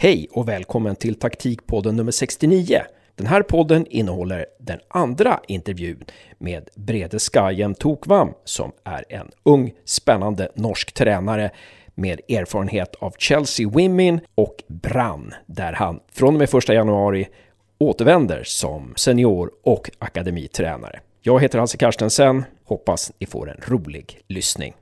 Hej och välkommen till taktikpodden nummer 69. Den här podden innehåller den andra intervjun med Brede Skajem Tokvam som är en ung spännande norsk tränare med erfarenhet av Chelsea Women och Brann där han från och med 1 januari återvänder som senior och akademitränare. Jag heter Hasse Karstensen. Hoppas ni får en rolig lyssning.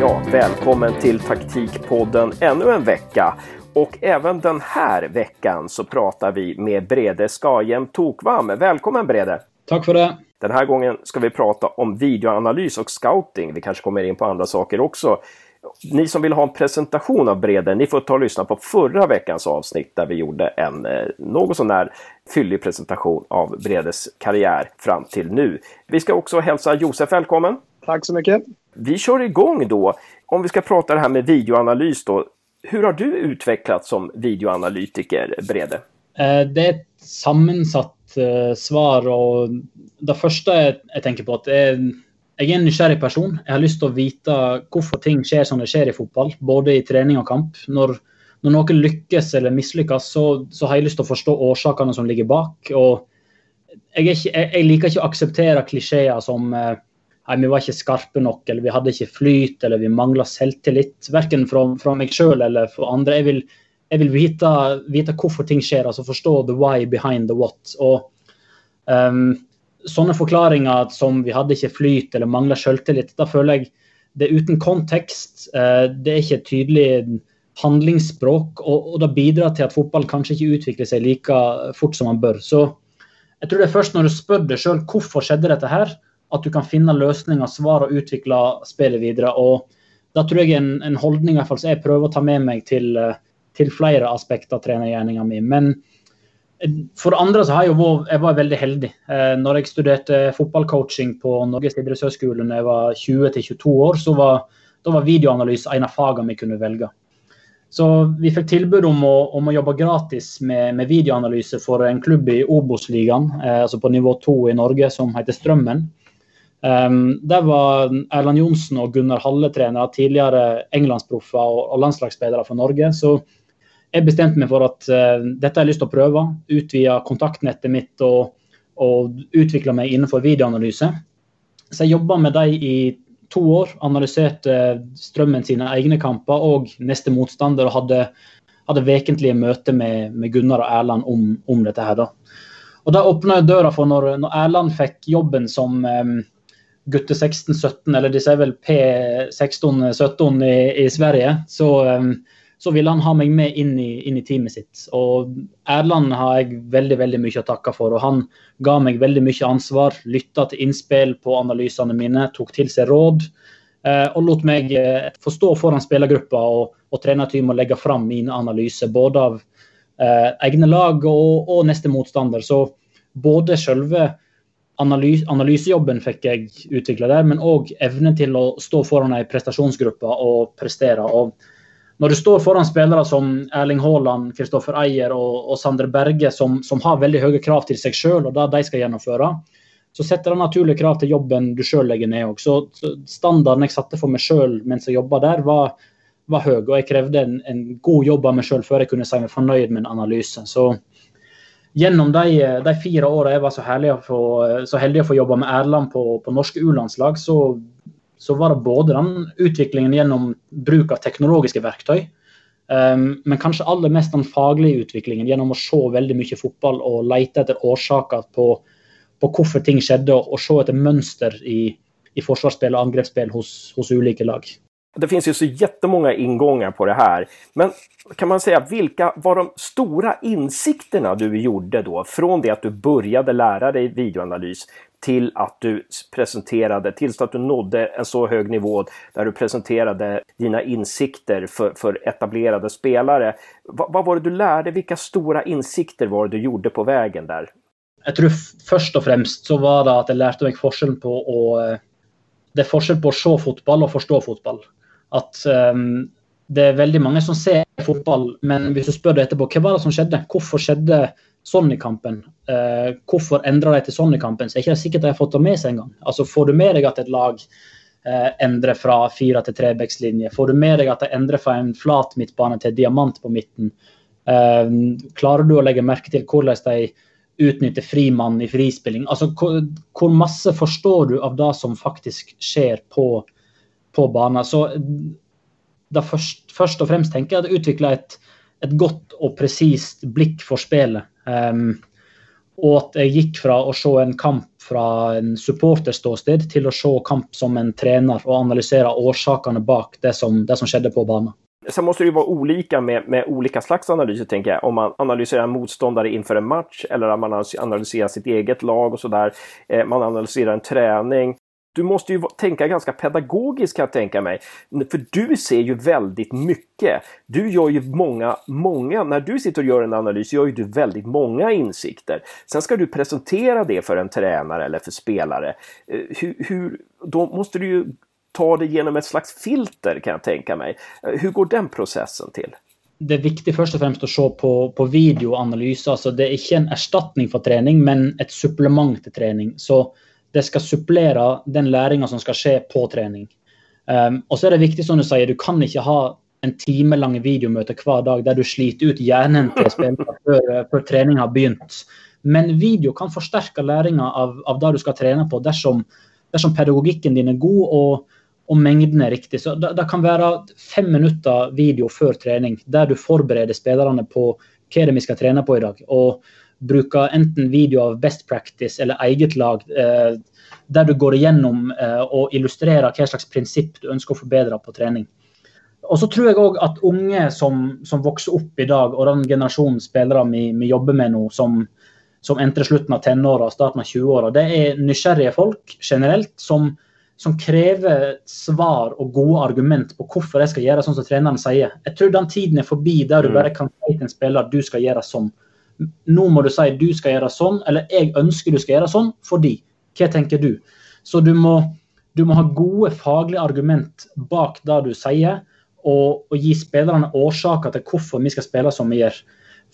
Ja, välkommen till Taktikpodden ännu en vecka. Och även den här veckan så pratar vi med Brede Skajem Tokvam. Välkommen Brede! Tack för det! Den här gången ska vi prata om videoanalys och scouting. Vi kanske kommer in på andra saker också. Ni som vill ha en presentation av Brede, ni får ta och lyssna på förra veckans avsnitt där vi gjorde en eh, något sånär fyllig presentation av Bredes karriär fram till nu. Vi ska också hälsa Josef välkommen. Tack så mycket. Vi kör igång då. Om vi ska prata det här med videoanalys då. Hur har du utvecklats som videoanalytiker, Brede? Eh, det är ett sammansatt eh, svar. og Det første jeg, tenker på, at jeg, jeg er en nysgjerrig person. Jeg har lyst til å vite hvorfor ting skjer som det skjer i fotball, både i trening og kamp. Når, når noe lykkes eller mislykkes, så, så, har jeg lyst til å forstå årsakene som ligger bak. og jeg, ikke, jeg, jeg liker ikke å akseptere klisjeer som eh, vi var ikke skarpe nok, eller vi hadde ikke flyt, eller vi mangla selvtillit. Verken fra, fra meg sjøl eller fra andre. Jeg vil, jeg vil vite, vite, hvorfor ting skjer, altså forstå the why behind the what. Og um, sånne forklaringer som vi hadde ikke flyt eller mangla selvtillit, da føler jeg det er uten kontekst. Uh, det er ikke et tydelig handlingsspråk, og, og det bidrar til at fotball kanskje ikke utvikler seg like fort som man bør. Så jeg tror det er først når du spør deg sjøl hvorfor skjedde dette her, at du kan finne løsninger, svar og utvikle spillet videre. og Da tror jeg en, en holdning i hvert fall, som jeg prøver å ta med meg til, til flere aspekter av trenergjerninga mi. Men eh, for det andre så har jeg, jo, jeg var veldig heldig. Eh, når jeg studerte fotballcoaching på Norges idrettshøgskole da jeg var 20-22 år, så var, var videoanalyse en av fagene vi kunne velge. Så vi fikk tilbud om å, om å jobbe gratis med, med, videoanalyse for en klubb i Obos-ligaen, eh, altså på nivå 2 i Norge, som heter Strømmen. Um, der var Erland Johnsen og Gunnar Halle trenere, tidligere englandsproffer og, og landslagsspillere for Norge. Så jeg bestemte meg for at uh, dette har jeg lyst til å prøve. Utvide kontaktnettet mitt og, og utvikle meg innenfor videoanalyse. Så jeg jobba med dem i to år. Analyserte Strømmen sine egne kamper og neste motstander. Og hadde, hadde vekentlige møter med, med, Gunnar og Erland om, om dette her. Da. Og Det åpna døra for når, når Erland fikk jobben som um, gutte 16-17, eller de sier vel P16-17 i, i, Sverige, så, um, så ville han ha meg med inn i, inn i, teamet sitt. Og Erland har jeg veldig veldig mye å takke for. og Han ga meg veldig mye ansvar, lytta til innspill på analysene mine, tok til seg råd. Uh, og lot meg få forstå foran spillergruppa og, og trenerteamet å legge fram mine analyser, både av eh, egne lag og, og neste motstander. Så både selve analys analysejobben fikk jeg utvikla der, men òg evnen til å stå foran ei prestasjonsgruppe og prestere. Og når du står foran spillere som Erling Haaland, Kristoffer Eier og, og Sander Berge, som, som, har veldig høye krav til seg sjøl og det de skal gjennomføre, så setter det naturlige krav til jobben du sjøl legger ned òg. Så, standarden jeg satte for meg sjøl mens jeg jobba der, var, var høy. Og jeg krevde en, en god jobb av meg sjøl før jeg kunne si meg fornøyd med en analyse. Så gjennom de, de fire åra jeg var så, å få, så heldig å få jobbe med Erland på, på norske U-landslag, så, så, var det både den utviklingen gjennom bruk av teknologiske verktøy, um, men kanskje aller mest den faglige utviklingen gjennom å se veldig mye fotball og lete etter årsaker på, på hvorfor ting skjedde, og, se etter mønster i, i forsvarsspill og angrepsspill hos, hos ulike lag. Det finns ju så jättemånga ingångar på det här. Men kan man säga, vilka var de stora insikterna du gjorde då? Från det att du började lära dig videoanalys till att du presenterade, tills att du nådde en så hög nivå där du presenterade dina insikter för, för etablerade spelare. Va, vad var det du lärde? Vilka stora insikter var det du gjorde på vägen där? Jeg tror først og fremst så var det at jeg lærte meg forskjellen på å det er forskjell på å se fotball og forstå fotball. at um, det er veldig mange som ser fotball, men hvis du spør deg etterpå hva var det som skjedde, hvorfor skjedde sånn i kampen. Eh, hvorfor endrer de til Sonny-kampen? Så er det ikke sikkert de har fått det med seg engang. Altså, får du med deg at et lag eh, endrer fra fire til trebekslinje? Får du med deg at de endrer fra en flat midtbane til diamant på midten? Eh, klarer du å legge merke til hvordan de utnytter frimannen i frispilling? Altså, hvor, hvor, masse forstår du av det som faktisk skjer på, på banen? Så da først, først, og fremst tenker jeg at utvikle et, et godt og presist blikk for spillet. Um, og at jeg gikk fra å se en kamp fra en supporterståsted til å se kamp som en trener og analysere årsakene bak det som, det som skjedde på banen. Sen måste det ju vara olika med, med olika slags analyser, tänker jag. Om man analyserer motståndare inför en match eller om man analyserer sitt eget lag och sådär. Eh, man analyserer en träning du måste ju tänka ganska pedagogiskt kan jag tänka mig. För du ser ju väldigt mycket. Du gör ju många, många, när du sitter och gör en analys gör ju du väldigt många insikter. Sen ska du presentera det för en tränare eller för spelare. Eh, hur, hur, då måste du ju ta det genom ett slags filter kan jag tänka mig. Eh, hur går den processen till? det er viktig først og fremst å se på, på videoanalyse. Altså, det er ikke en erstatning for trening, men et supplement til trening. Så det skal supplere den læringa som skal skje på trening. Um, og så er det viktig, som du sier, du kan ikke ha en timelang videomøte hver dag der du sliter ut hjernen til spillere før, før trening har begynt. Men video kan forsterke læringa av, av, det du skal trene på, dersom, dersom pedagogikken din er god og, og mengden er riktig. Så det, det, kan være fem minutter video før trening der du forbereder spillerne på hva det vi skal trene på i dag. Og bruker enten video av best practice eller eget lag, eh, der du går igjennom eh, og illustrerer hva slags prinsipp du ønsker å forbedre på trening. Og så tror jeg òg at unge som, som, vokser opp i dag, og den generasjonen spillere vi, vi jobber med nå, som, som entrer slutten av tenåra og starten av 20-åra, det er nysgjerrige folk generelt som, som, krever svar og gode argument på hvorfor jeg skal gjøre sånn som treneren sier. Jeg tror den tiden er forbi der du mm. bare kan si til en spiller du skal gjøre sånn nå må du si du skal gjøre sånn, eller jeg ønsker du skal gjøre sånn fordi. Hva tenker du? Så du må, du må ha gode faglige argument bak det du sier, og, og, gi spillerne årsaker til hvorfor vi skal spille som vi gjør.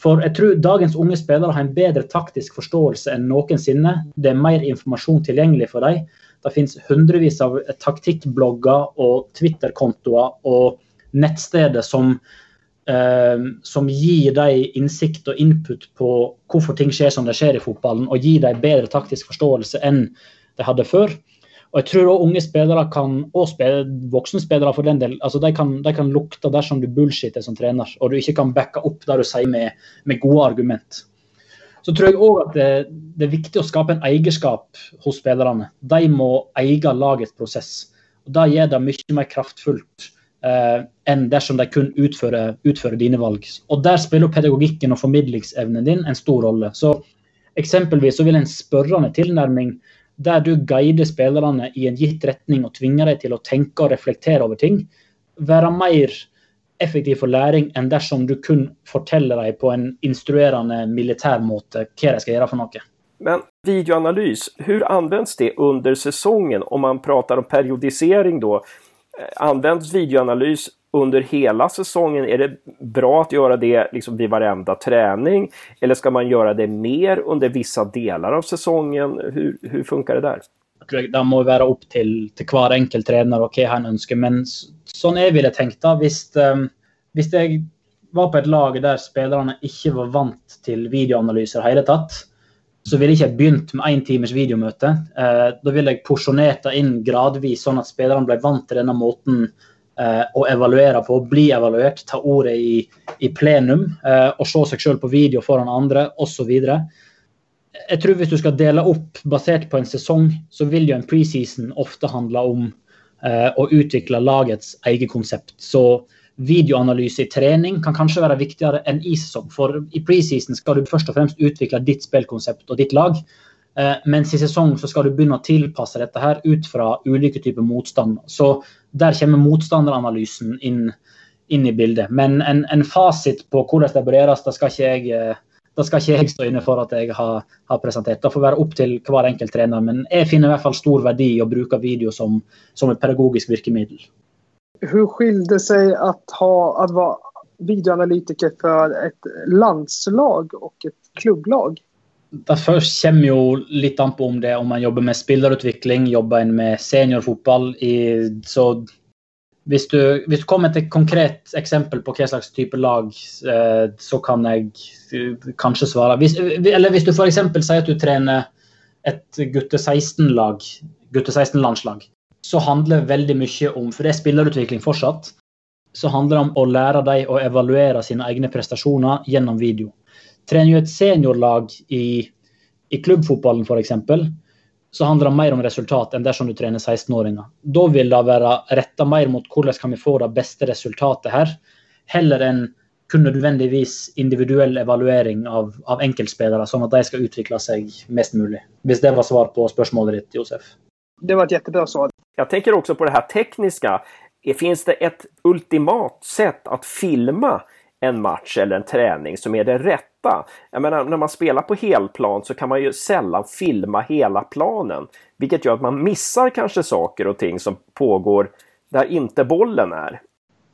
For jeg tror dagens unge spillere har en bedre taktisk forståelse enn noensinne. Det er mer informasjon tilgjengelig for dem. Det finnes hundrevis av taktikkblogger og Twitter-kontoer og nettsteder som som gir deg innsikt og input på hvorfor ting skjer som det skjer i fotballen, og gir deg bedre taktisk forståelse enn de hadde før. Og jeg tror også unge spillere kan, og spillere, voksne spillere for den del, altså de kan, de kan lukte dersom du bullshitter som trener, og du ikke kan backe opp det du sier med, med gode argument. Så tror jeg òg at det, det, er viktig å skape en eierskap hos spillerne. De må eie lagets prosess. Og Det gjør det mye mer kraftfullt eh, enn dersom de kun utfører, utfører, dine valg. Og Der spiller pedagogikken og formidlingsevnen din en stor rolle. Så Eksempelvis så vil en spørrende tilnærming der du guider spillerne i en gitt retning og tvinger dem til å tenke og reflektere over ting, være mer effektiv for læring enn dersom du kun forteller dem på en instruerende militær måte hva de skal gjøre for noe. Men videoanalys, hvordan anvendes det under sesongen om man prater om periodisering da? Eh, används videoanalys under hela säsongen? Är det bra att göra det liksom vid varenda träning? Eller ska man göra det mer under vissa delar av säsongen? Hur, hur funkar det där? Det må være opp til, til hver enkelt trener og hva han ønsker. Men sånn jeg ville tenkt da, hvis, um, hvis jeg var på et lag der spillerne ikke var vant til videoanalyser i hele tatt, så ville jeg ikke begynt med én times videomøte. Eh, da ville jeg porsjonert det inn gradvis, sånn at spillerne ble vant til denne måten eh, å evaluere på, bli evaluert, ta ordet i, i plenum eh, og se seg selv på video foran andre osv. Jeg tror hvis du skal dele opp basert på en sesong, så vil jo en preseason ofte handle om å utvikle lagets eget konsept. Så videoanalyse i trening kan kanskje være viktigere enn i sesong. For i preseason skal du først og fremst utvikle ditt spillkonsept og ditt lag. Eh, mens i sesong så skal du begynne å tilpasse dette her ut fra ulike typer motstand. Så der kommer motstanderanalysen inn, inn i bildet. Men en, en, fasit på hvordan det bør gjøres, det skal ikke jeg det da skal ikke jeg stå inne for at jeg har, har, presentert. Det får være opp til hver enkelt trener. Men jeg finner i hvert fall stor verdi i å bruke video som, som et pedagogisk virkemiddel hur skilde sig att, ha, att vara videoanalytiker för ett landslag och ett klubblag? Det kommer jo litt an på om det om man jobber med spillerutvikling, jobber en med seniorfotball. Så hvis du, du, kommer til et konkret eksempel på hva slags type lag, eh, så kan jeg eh, kanskje svare. Hvis, eller hvis du f.eks. sier at du trener et gutte 16-lag, gutte 16-landslag, så handler veldig mye om For det er spillerutvikling fortsatt. Så handler det om å lære dem å evaluere sine egne prestasjoner gjennom video trener jo et seniorlag i, i klubbfotballen f.eks., så handler det mer om resultat enn dersom du trener 16-åringer. Da vil det være retta mer mot hvordan kan vi få det beste resultatet her, heller enn kun nødvendigvis individuell evaluering av, av enkeltspillere, sånn at de skal utvikle seg mest mulig. Hvis det var svar på spørsmålet ditt, Josef. Det var et jättebra svar. Jeg tenker også på det her tekniske. Finns det et ultimat sett att filma en match eller en träning som är det rätta. Jag menar, när man spelar på helplan så kan man ju sällan filma hela planen, vilket gör att man missar kanske saker och ting som pågår där inte bollen är.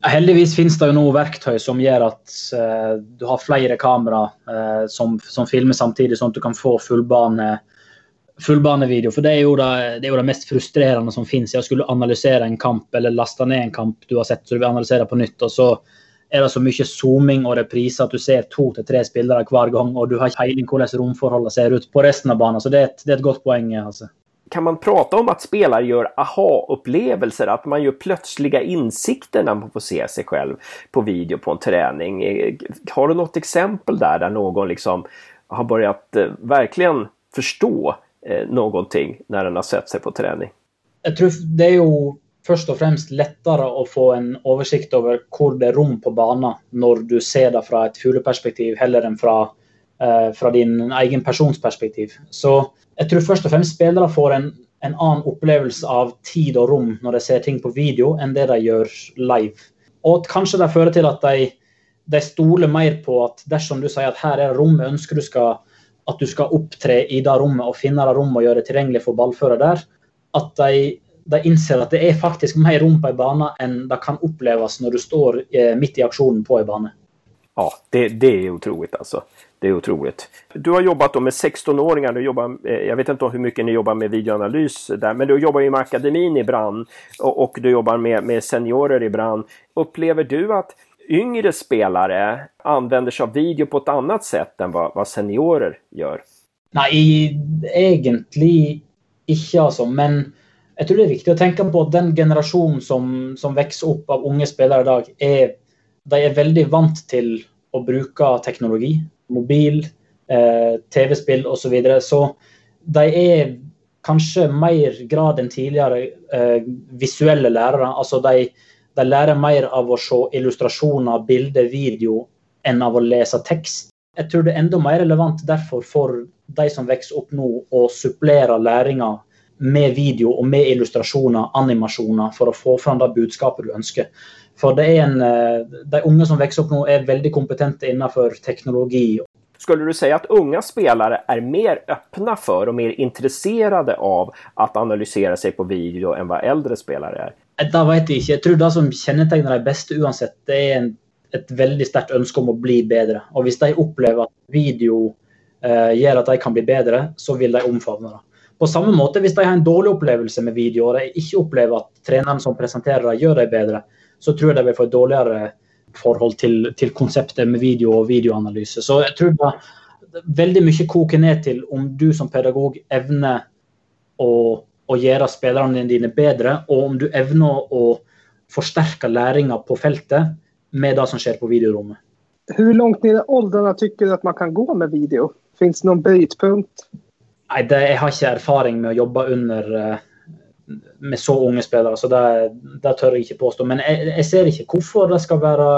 Heldigvis finnes det jo noe verktøy som gjør at eh, du har flere kamera eh, som, som, filmer samtidig, sånn at du kan få fullbane, fullbanevideo. For det er, det, det er, jo det, mest frustrerende som finnes. Jeg skulle analysere en kamp eller laste ned en kamp du har sett, så du vil analysere på nytt. og så er det så mye zooming og repriser at du ser to til tre spillere hver gang, og du har ikke peiling hvordan romforholdene ser ut på resten av banen. Så det er et, det er et godt poeng. altså. Kan man prate om at spelare gjør aha-upplevelser, at man gjør plötsliga insikter når man får se seg selv på video på en trening? Har du noe eksempel der, der noen liksom har begynt virkelig verkligen förstå eh, någonting när den har sett seg på trening? Jeg tror det er jo først og fremst lettere å få en oversikt over hvor det er rom på banen når du ser det fra et fugleperspektiv heller enn fra, eh, fra din egen persons perspektiv. Så jeg tror først og fremst spillere får en, en, annen opplevelse av tid og rom når de ser ting på video, enn det de gjør live. Og kanskje det fører til at de, de stoler mer på at dersom du sier at her er rommet, ønsker du skal, at du skal opptre i det rommet og finne det rommet og gjøre det tilgjengelig for ballfører der, at de de innser at det er faktisk mer rom på en bane enn det kan oppleves når du står eh, midt i aksjonen på en bane. Ja, det, det er utrolig, altså. Det er otroligt. Du har jobbat med 16-åringar. Du jobbar, eh, vet ikke hvor mye ni jobber med videoanalys men du jobber med akademin i Brann og, og du jobber med, med seniorer i Brann. Upplever du att yngre spelare använder sig av video på ett annat sätt än vad, vad seniorer gjør? Nei, egentlig ikke, altså. Men jeg tror det er viktig å tenke på at den generasjonen som, som vokser opp av unge spillere i dag, er, de er veldig vant til å bruke teknologi. Mobil, eh, TV-spill osv. Så, videre. så de er kanskje mer grad enn tidligere eh, visuelle lærere. Altså de, de, lærer mer av å se illustrasjoner, bilder, video enn av å lese tekst. Jeg tror det er enda mer relevant derfor for de som vokser opp nå, å supplere læringa med video og med illustrasjoner, animasjoner, for å få fram det budskapet du ønsker. For en, eh, De unge som vokser opp nå, er veldig kompetente innenfor teknologi. Skulle du si at unge spillere er mer åpne for og mer interesserte av å analysere seg på video enn hva eldre spillere er? Det vet jeg ikke. Jeg tror det som kjennetegner de beste uansett, det er en, et veldig sterkt ønske om å bli bedre. Og hvis de opplever at video eh, gjør at de kan bli bedre, så vil de omfavne det. På samme måte, hvis de har en dårlig opplevelse med video, og de ikke opplever at treneren som presenterer dem, gjør dem bedre, så tror jeg de vil få et dårligere forhold til, til, konseptet med video og videoanalyse. Så jeg tror det veldig mye koker ned til om du som pedagog evner å, å gjøre spillerne dine bedre, og om du evner å forsterke læringa på feltet med det som skjer på videorommet. Hvor langt ned i alderen syns du at man kan gå med video? Fins det noen brytpunkt? Nei, det, jeg har ikke erfaring med å jobbe under uh, med så unge spillere, så det, det, tør jeg ikke påstå. Men jeg, jeg ser ikke hvorfor det skal være,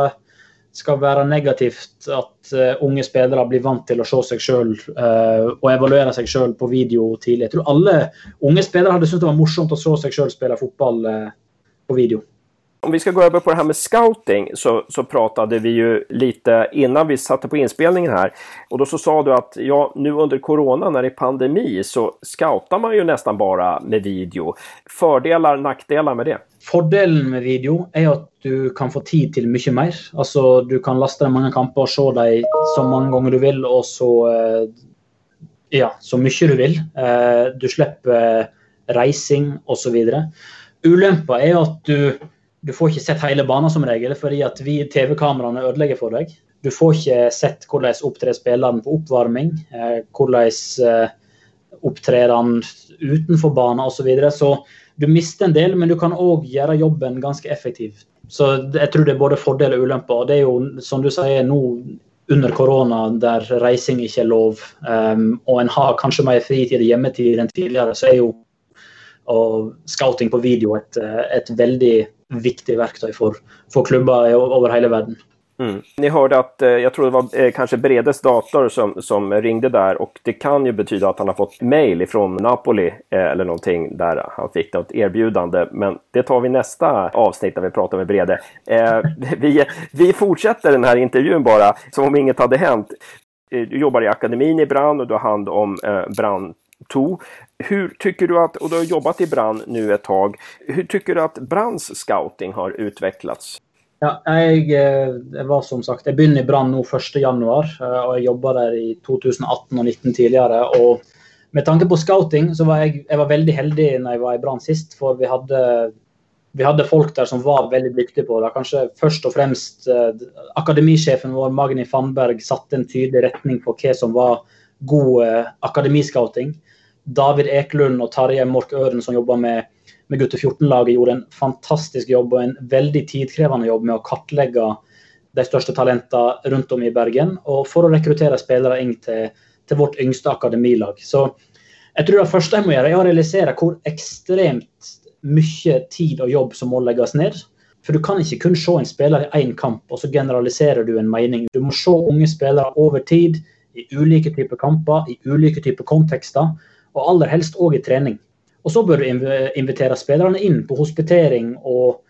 skal være negativt at uh, unge spillere blir vant til å se seg sjøl uh, eh, og evaluere seg sjøl på video tidlig. Jeg tror alle unge spillere hadde syntes det var morsomt å se seg sjøl spille fotball på video. Om vi ska gå över på det här med scouting så, så pratade vi ju lite innan vi satte på inspelningen här. Och då så sa du att ja, nu under corona när det är pandemi så scoutar man ju nästan bara med video. Fördelar, nackdelar med det? Fordelen med video er at du kan få tid til mye mer. Altså, du kan laste deg mange kamper og se dem så mange ganger du vil, og så eh, ja, så mye du vil. Eh, du slipper reising osv. Ulempa er at du, du får ikke sett hele banen som regel, fordi at vi TV-kameraene ødelegger for deg. Du får ikke sett hvordan opptrer spilleren på oppvarming, eh, hvordan opptrer han utenfor banen osv. Så, videre. så du mister en del, men du kan òg gjøre jobben ganske effektivt. Så jeg tror det er både fordel og ulemper. Det er jo, som du sier, nå under korona der reising ikke er lov, um, og en har kanskje mer fritid og hjemmetid enn tidligere, så er jo scouting på video et, et veldig viktig verktøy for, for klubber over hele verden. Mm. Ni hörde att, eh, jag tror det var eh, kanske Bredes dator som, som ringde där och det kan ju betyda att han har fått mail ifrån Napoli eh, eller någonting där han fick något erbjudande. Men det tar vi nästa avsnitt där vi pratar med Brede. Vi, vi fortsätter den här intervjun som om inget hade hänt. Du jobbar i akademin i Brann och du har hand om eh, Brann 2. Hur tycker du att, och du har jobbat i Brann nu ett tag, hur tycker du att Branns scouting har utvecklats? Ja, jeg, eh, jeg, var som sagt, jeg begynner i Brann nå 1.1, eh, og jeg jobba der i 2018 og 2019 tidligere. og Med tanke på scouting så var jeg, jeg var veldig heldig når jeg var i Brann sist. For vi hadde, vi hadde, folk der som var veldig dyktige på det. Kanskje først og fremst eh, akademisjefen vår Magni Fannberg satte en tydelig retning på hva som var god eh, akademiscouting. David Ekelund og Tarjei Mork Øren som jobber med med gutte 14-laget gjorde en fantastisk jobb og en veldig tidkrevende jobb med å kartlegge de største talentene rundt om i Bergen, og for å rekruttere spillere inn til, til vårt yngste akademilag. Så jeg tror det første jeg må gjøre, er å realisere hvor ekstremt mye tid og jobb som må legges ned. For du kan ikke kun se en spiller i én kamp, og så generaliserer du en mening. Du må se unge spillere over tid, i ulike typer kamper, i ulike typer kontekster, og aller helst òg i trening. Og så bør du invitere spillerne inn på hospitering og,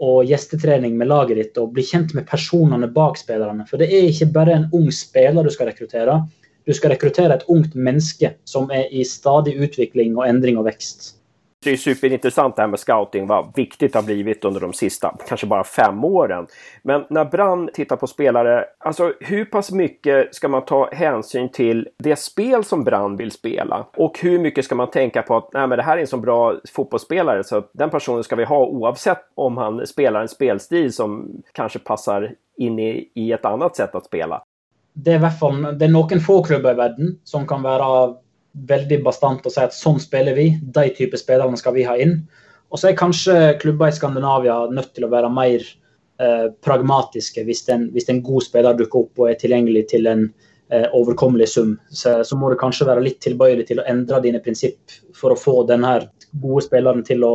og gjestetrening med laget ditt, og bli kjent med personene bak spillerne. For det er ikke bare en ung spiller du skal rekruttere. Du skal rekruttere et ungt menneske som er i stadig utvikling og endring og vekst. Det är superintressant det här med scouting, vad viktigt det har blivit under de sista, kanske bara fem åren. Men när Brann tittar på spelare, alltså hur pass mycket ska man ta hänsyn till det spel som Brann vill spela? Och hur mycket ska man tänka på att nej, men det här är en så bra fotbollsspelare så den personen ska vi ha oavsett om han spelar en spelstil som kanske passar in i, i ett annat sätt att spela? Det er, fall, det er noen få klubber i verden som kan være veldig bastant og si at sånn spiller vi, de type spillerne skal vi ha inn. Og så er kanskje klubber i Skandinavia nødt til å være mer eh, pragmatiske hvis en, hvis en, god spiller dukker opp og er tilgjengelig til en eh, overkommelig sum. Så, så, må du kanskje være litt tilbøyelig til å endre dine prinsipp for å få denne gode spilleren til å,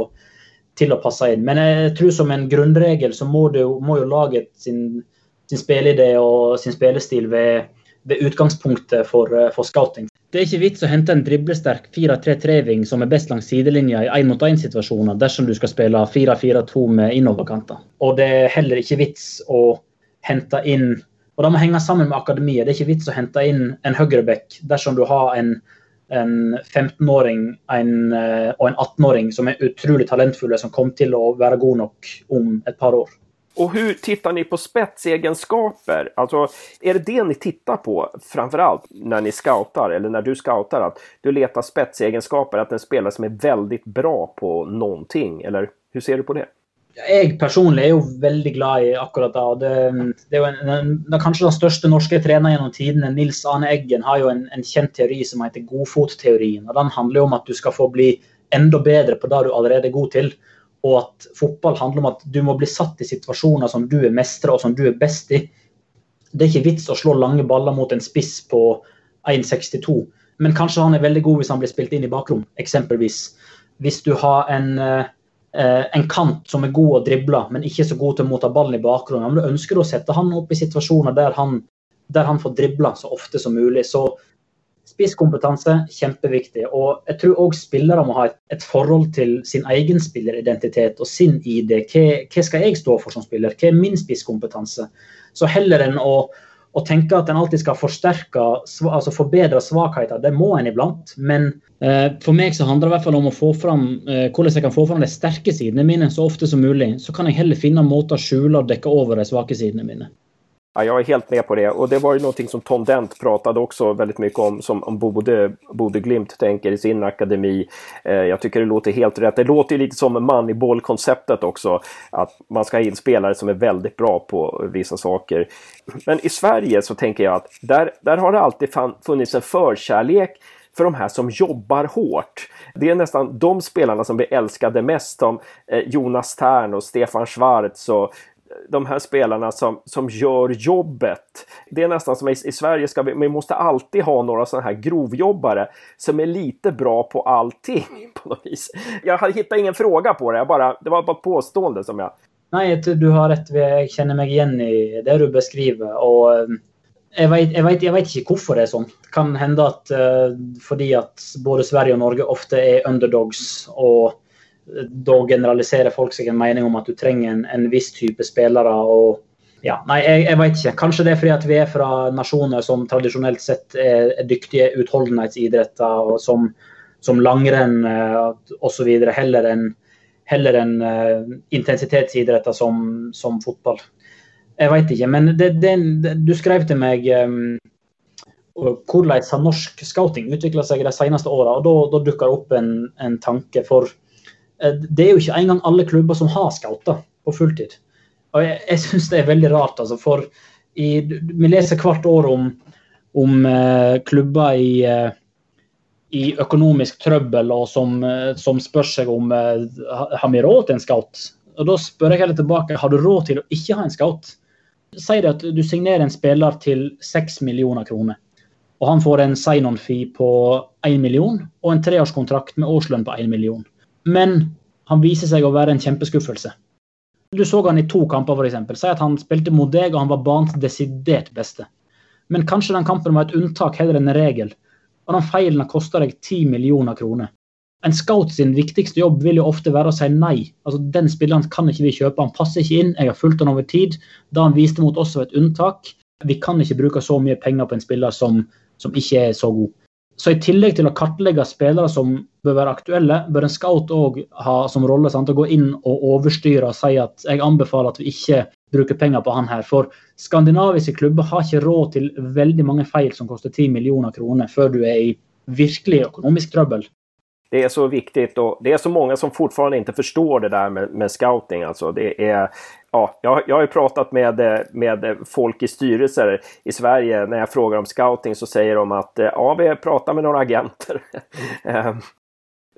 til å passe inn. Men jeg tror som en grunnregel så må, du, må jo laget sin, sin spilleidé og sin spillestil ved, ved utgangspunktet for, eh, for scouting. Det er ikke vits å hente en driblesterk 4-3-3-ving som er best langs sidelinja i én-mot-én-situasjoner dersom du skal spille 4-4-2 med innoverkanter. Og det er heller ikke vits å hente inn Og det må henge sammen med akademiet. Det er ikke vits å hente inn en høyreback dersom du har en, en 15-åring eh, og en 18-åring som er utrolig talentfulle, som kommer til å være god nok om et par år. Och hur tittar ni på spetsegenskaper? Alltså, är det det ni tittar på framförallt när ni scoutar eller när du scoutar? Att du letar spetsegenskaper, att en spelare som är väldigt bra på någonting? Eller hur ser du på det? Jeg personlig er jo veldig glad i akkurat det. Det, det er jo en, en, er kanskje den største norske treneren gjennom tidene, Nils Arne Eggen, har jo en, en kjent teori som heter godfotteorien. og Den handler jo om at du skal få bli enda bedre på det du allerede er god til og at fotball handler om at du må bli satt i situasjoner som du er mestre og som du er best i. Det er ikke vits å slå lange baller mot en spiss på 1,62, men kanskje han er veldig god hvis han blir spilt inn i bakrom, eksempelvis. Hvis du har en, eh, en kant som er god å drible, men ikke så god til å motta ballen i bakrom, men du ønsker å sette han opp i situasjoner der han, der han får dribla så ofte som mulig. så Spisskompetanse, kjempeviktig. Og jeg tror òg spillere må ha et, et, forhold til sin egen spilleridentitet og sin ID. Hva, hva, skal jeg stå for som spiller? Hva er min spisskompetanse? Så heller enn å, å tenke at en alltid skal forsterke, altså forbedre svakheter, det må en iblant. Men eh, for meg så handler det i hvert fall om å få fram eh, hvordan jeg kan få fram de sterke sidene mine så ofte som mulig. Så kan jeg heller finne måter å skjule og dekke over de svake sidene mine. Ja, jag är helt med på det och det var ju någonting som Tom Dent pratade också väldigt mycket om som om Bode, Bode Glimt tänker i sin akademi. Eh, jag tycker det låter helt rätt. Det låter ju lite som bollkonceptet också. Att man ska ha in spelare som är väldigt bra på vissa saker. Men i Sverige så tänker jag att där, där har det alltid funnits en förkärlek för de här som jobbar hårt. Det är nästan de spelarna som blir älskade mest som eh, Jonas Tern och Stefan Schwarz och de här spelarna som, som gör jobbet. Det är nästan som i, i Sverige ska vi, vi måste alltid ha några sådana här grovjobbare som är lite bra på allting på något vis. Jag hittar ingen fråga på det, jag bara, det var bara ett påstående som jag... Nej, du har rätt. Jag känner mig igen i det du beskriver. Och eh, jeg vet, jeg, vet, jeg vet, ikke hvorfor det er sånn. Kan hende at uh, fordi at både Sverige og Norge ofte er underdogs og da generaliserer folk seg en mening om at du trenger en, en viss type spillere. og ja, nei, jeg, jeg vet ikke. Kanskje det er fordi at vi er fra nasjoner som tradisjonelt sett er, er dyktige utholdenhetsidretter, og som, som langrenn uh, osv. heller enn heller enn uh, intensitetsidretter som, som, fotball. Jeg vet ikke, men det, det, du skrev til meg um, hvordan har norsk scouting utvikla seg de seneste åra. Da, da dukker det opp en, en tanke. For Eh, det er jo ikke engang alle klubber som har scouter på fulltid. Og jeg, jeg syns det er veldig rart, altså. For i, vi leser hvert år om, om uh, klubber i, uh, i, økonomisk trøbbel og som, uh, som spør seg om har vi råd til en scout. Og Da spør jeg heller tilbake har du råd til å ikke ha en scout. Si det at du signerer en spiller til 6 millioner kroner. Og han får en sign-on-fee på 1 million og en treårskontrakt med årslønn på 1 million. Men han viser seg å være en kjempeskuffelse. Du så han i to kamper, f.eks. Si at han spilte mot deg, og han var banens desidert beste. Men kanskje den kampen var et unntak heller enn en regel. Og den feilen har kosta deg 10 millioner kroner. En scout sin viktigste jobb vil jo ofte være å si nei. Altså, Den spilleren kan ikke vi kjøpe, han passer ikke inn, jeg har fulgt han over tid. Da han viste mot oss var et unntak. Vi kan ikke bruke så mye penger på en spiller som, som ikke er så god. Så i tillegg til å kartlegge spillere som bør være aktuelle, bør en scout òg ha som rolle sant, å gå inn og overstyre og si at jeg anbefaler at vi ikke bruker penger på han her. For skandinaviske klubber har ikke råd til veldig mange feil som koster 10 millioner kroner, før du er i virkelig økonomisk trøbbel. Det är så viktigt och det är så många som fortfarande inte förstår det där med, med scouting. Alltså det är, ja, jag, jag har ju pratat med, med folk i styrelser i Sverige. När jag frågar om scouting så säger de att ja, vi pratar med några agenter. Mm.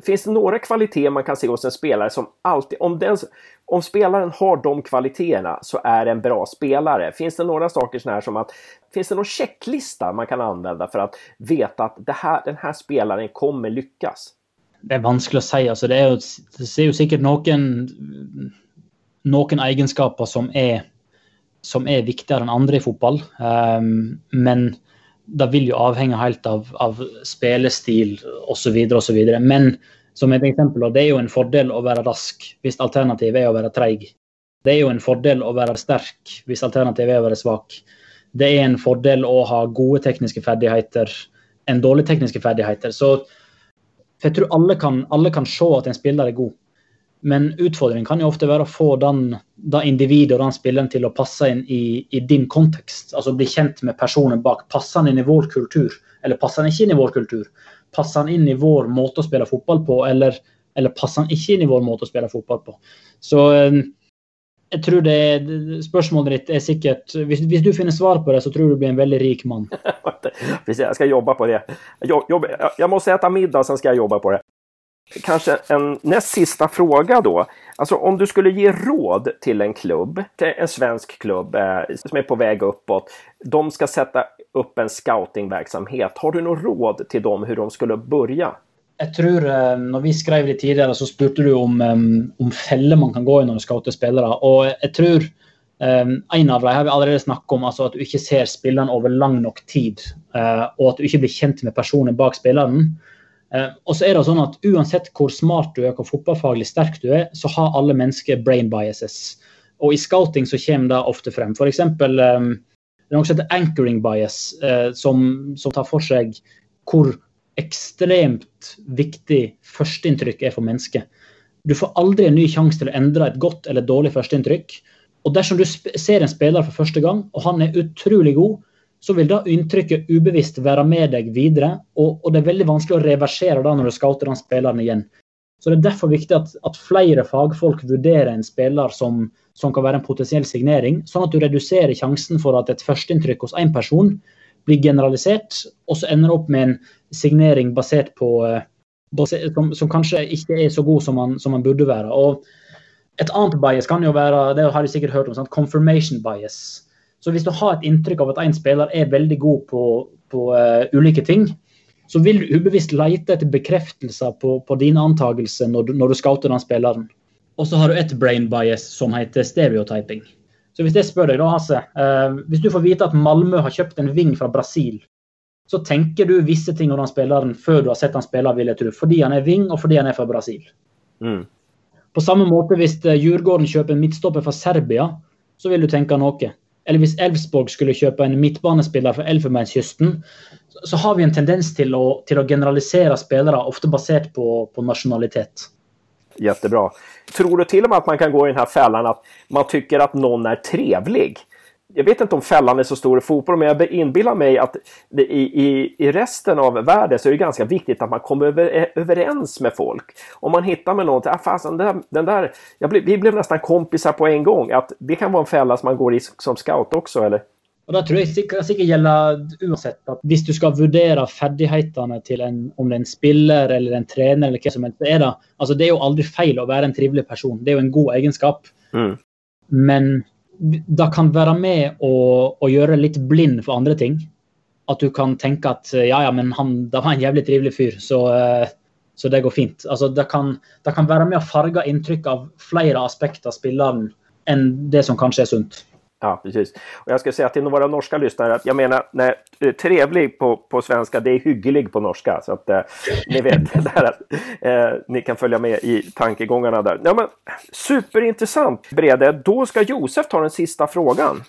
finns det några kvaliteter man kan se hos en spelare som alltid, om, den, om spelaren har de kvaliteterna så är det en bra spelare. Finns det några saker sådana här som att, finns det någon checklista man kan använda för att veta att här, den här spelaren kommer lyckas? Det er vanskelig å si. Altså, det, er det er jo sikkert noen, noen egenskaper som er, som er, viktigere enn andre i fotball. Um, men det vil jo avhenge helt av, av spillestil osv. osv. Men som et eksempel, det er jo en fordel å være rask hvis alternativet er å være treig. Det er jo en fordel å være sterk hvis alternativet er å være svak. Det er en fordel å ha gode tekniske ferdigheter enn dårlige tekniske ferdigheter. Så jeg tror alle kan, alle kan se at en spiller er god. Men utfordringen kan jo ofte være å få den, det individet og den spilleren til å passe inn i, i, din kontekst. Altså bli kjent med personen bak. Passer han inn i vår kultur, eller passer han ikke inn i vår kultur? Passer han inn i vår måte å spille fotball på, eller, eller passer han ikke inn i vår måte å spille fotball på? Så eh, jeg tror det, Spørsmålet ditt er sikkert hvis, hvis, du finner svar på det, så tror du blir en veldig rik mann. jeg skal jobbe på det. Jeg, jag, jeg må äta middag, så skal jeg jobbe på det. Kanske en näst sista fråga då. Alltså om du skulle ge råd till en klubb, till en svensk klubb eh, som är på väg uppåt. De ska sätta upp en scoutingverksamhet. Har du något råd til dem hur de skulle börja? jeg tror eh, når vi skrev det tidligere, så spurte du om, um, om feller man kan gå i når du scouter spillere. Og jeg tror Um, en av dem har vi allerede snakket om, altså at du ikke ser spilleren over lang nok tid. Uh, og at du ikke blir kjent med personen bak spilleren. Uh, og så er det sånn at Uansett hvor smart du er, hvor fotballfaglig sterk du er, så har alle mennesker brain biases. Og i scouting så kommer det ofte frem. F.eks. Um, det er noe som heter anchoring bias, uh, som, som, tar for seg hvor ekstremt viktig førsteinntrykk er for mennesket. Du får aldri en ny sjanse til å endre et godt eller dårlig førsteinntrykk. Og dersom du ser en spiller for første gang, og han er utrolig god, så vil da inntrykket ubevisst være med deg videre. Og, og det er veldig vanskelig å reversere da når du scouter den spilleren igjen. Så det er derfor viktig at, at flere fagfolk vurderer en spiller som, som, kan være en potensiell signering, sånn at du reduserer sjansen for at et førsteinntrykk hos én person blir generalisert, og så ender opp med en signering basert på uh, som, som, kanskje ikke er så god som man, som man, burde være. Og et annet bias kan jo være det har du sikkert hørt om, sant? confirmation bias. Så hvis du har et inntrykk av at en spiller er veldig god på, på uh, ulike ting, så vil du ubevisst lete etter bekreftelser på, på dine antakelser når du, når du scouter den spilleren. Og så har du et brain bias som heter stereotyping. Så hvis jeg spør deg da, Hasse, uh, hvis du får vite at Malmö har kjøpt en ving fra Brasil, så tenker du visse ting om den spilleren før du har sett han spille, vil jeg tro. Fordi han er ving, og fordi han er fra Brasil. Mm. På samme måte hvis eh, Djurgården kjøper en midtstopper fra Serbia, så vil du tenke noe. Eller hvis Elfsborg skulle kjøpe en midtbanespiller fra Elfenbenskysten, så har vi en tendens til å, til å generalisere spillere, ofte basert på, på nasjonalitet. Jättebra. Tror du til og med at man kan gå i denne fällan at man tycker at noen er trevlig? Jag vet inte om fällan är så stor i fotboll, men jag inbillar mig att det, i, i, i resten av världen så är det ganska viktigt att man kommer över, överens med folk. Om man hittar med någon, ah, fasen, den där, den där blev, vi blev nästan kompisar på en gång. Att det kan vara en fälla som man går i som scout også, eller? Og da tror jeg sikkert, sikkert gjelder uansett at Hvis du skal vurdere ferdighetene til en, om det er en spiller eller en trener, eller hva som helst, er det, altså det er jo aldri feil å være en trivelig person. Det er jo en god egenskap. Mm. Men det kan være med å, å gjøre litt blind for andre ting. At du kan tenke at ja, ja, men han det var en jævlig trivelig fyr, så, eh, så det går fint. Altså, det, kan, det kan være med å farge inntrykk av flere aspekter av spilleren enn det som kanskje er sunt. Ja, precis. Och jag ska säga till våra norska lyssnare att jag menar, nej, eh, trevlig på, på svenska, det är hyggelig på norska. Så att eh, ni vet, där, eh, ni kan följa med i tankegångarna där. Ja, men, superintressant, Brede. Då ska Josef ta den sista frågan.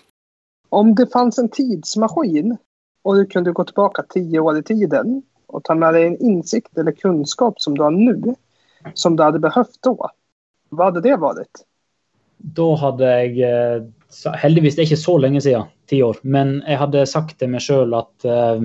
Om det fanns en tidsmaskin och du kunde gå tillbaka tio år i tiden och ta med dig en insikt eller kunskap som du har nu, som du hade behövt då, vad hade det varit? Da hadde jeg eh, Heldigvis det er ikke så lenge siden, ti år, men jeg hadde sagt til meg sjøl at uh,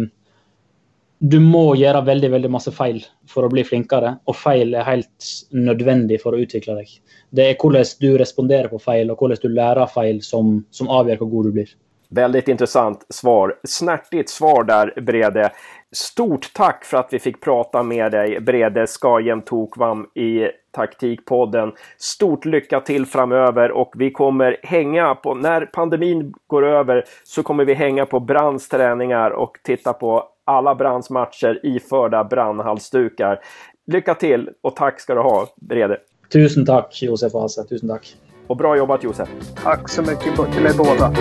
du må gjøre veldig veldig masse feil for å bli flinkere, og feil er helt nødvendig for å utvikle deg. Det er hvordan du responderer på feil, og hvordan du lærer feil, som, som avgjør hvor god du blir. Väldigt intressant svar. Snärtigt svar där, Brede. Stort tack för att vi fick prata med dig, Brede Skajem Tokvam i Taktikpodden. Stort lycka till framöver och vi kommer hänga på, när pandemin går över så kommer vi hänga på Brands träningar och titta på alla Brands matcher iförda brandhalsdukar. Lycka till och tack ska du ha, Brede. Tusen tack, Josef Hasse. Tusen tack. Och bra jobbat, Josef. Tack så mycket till er båda.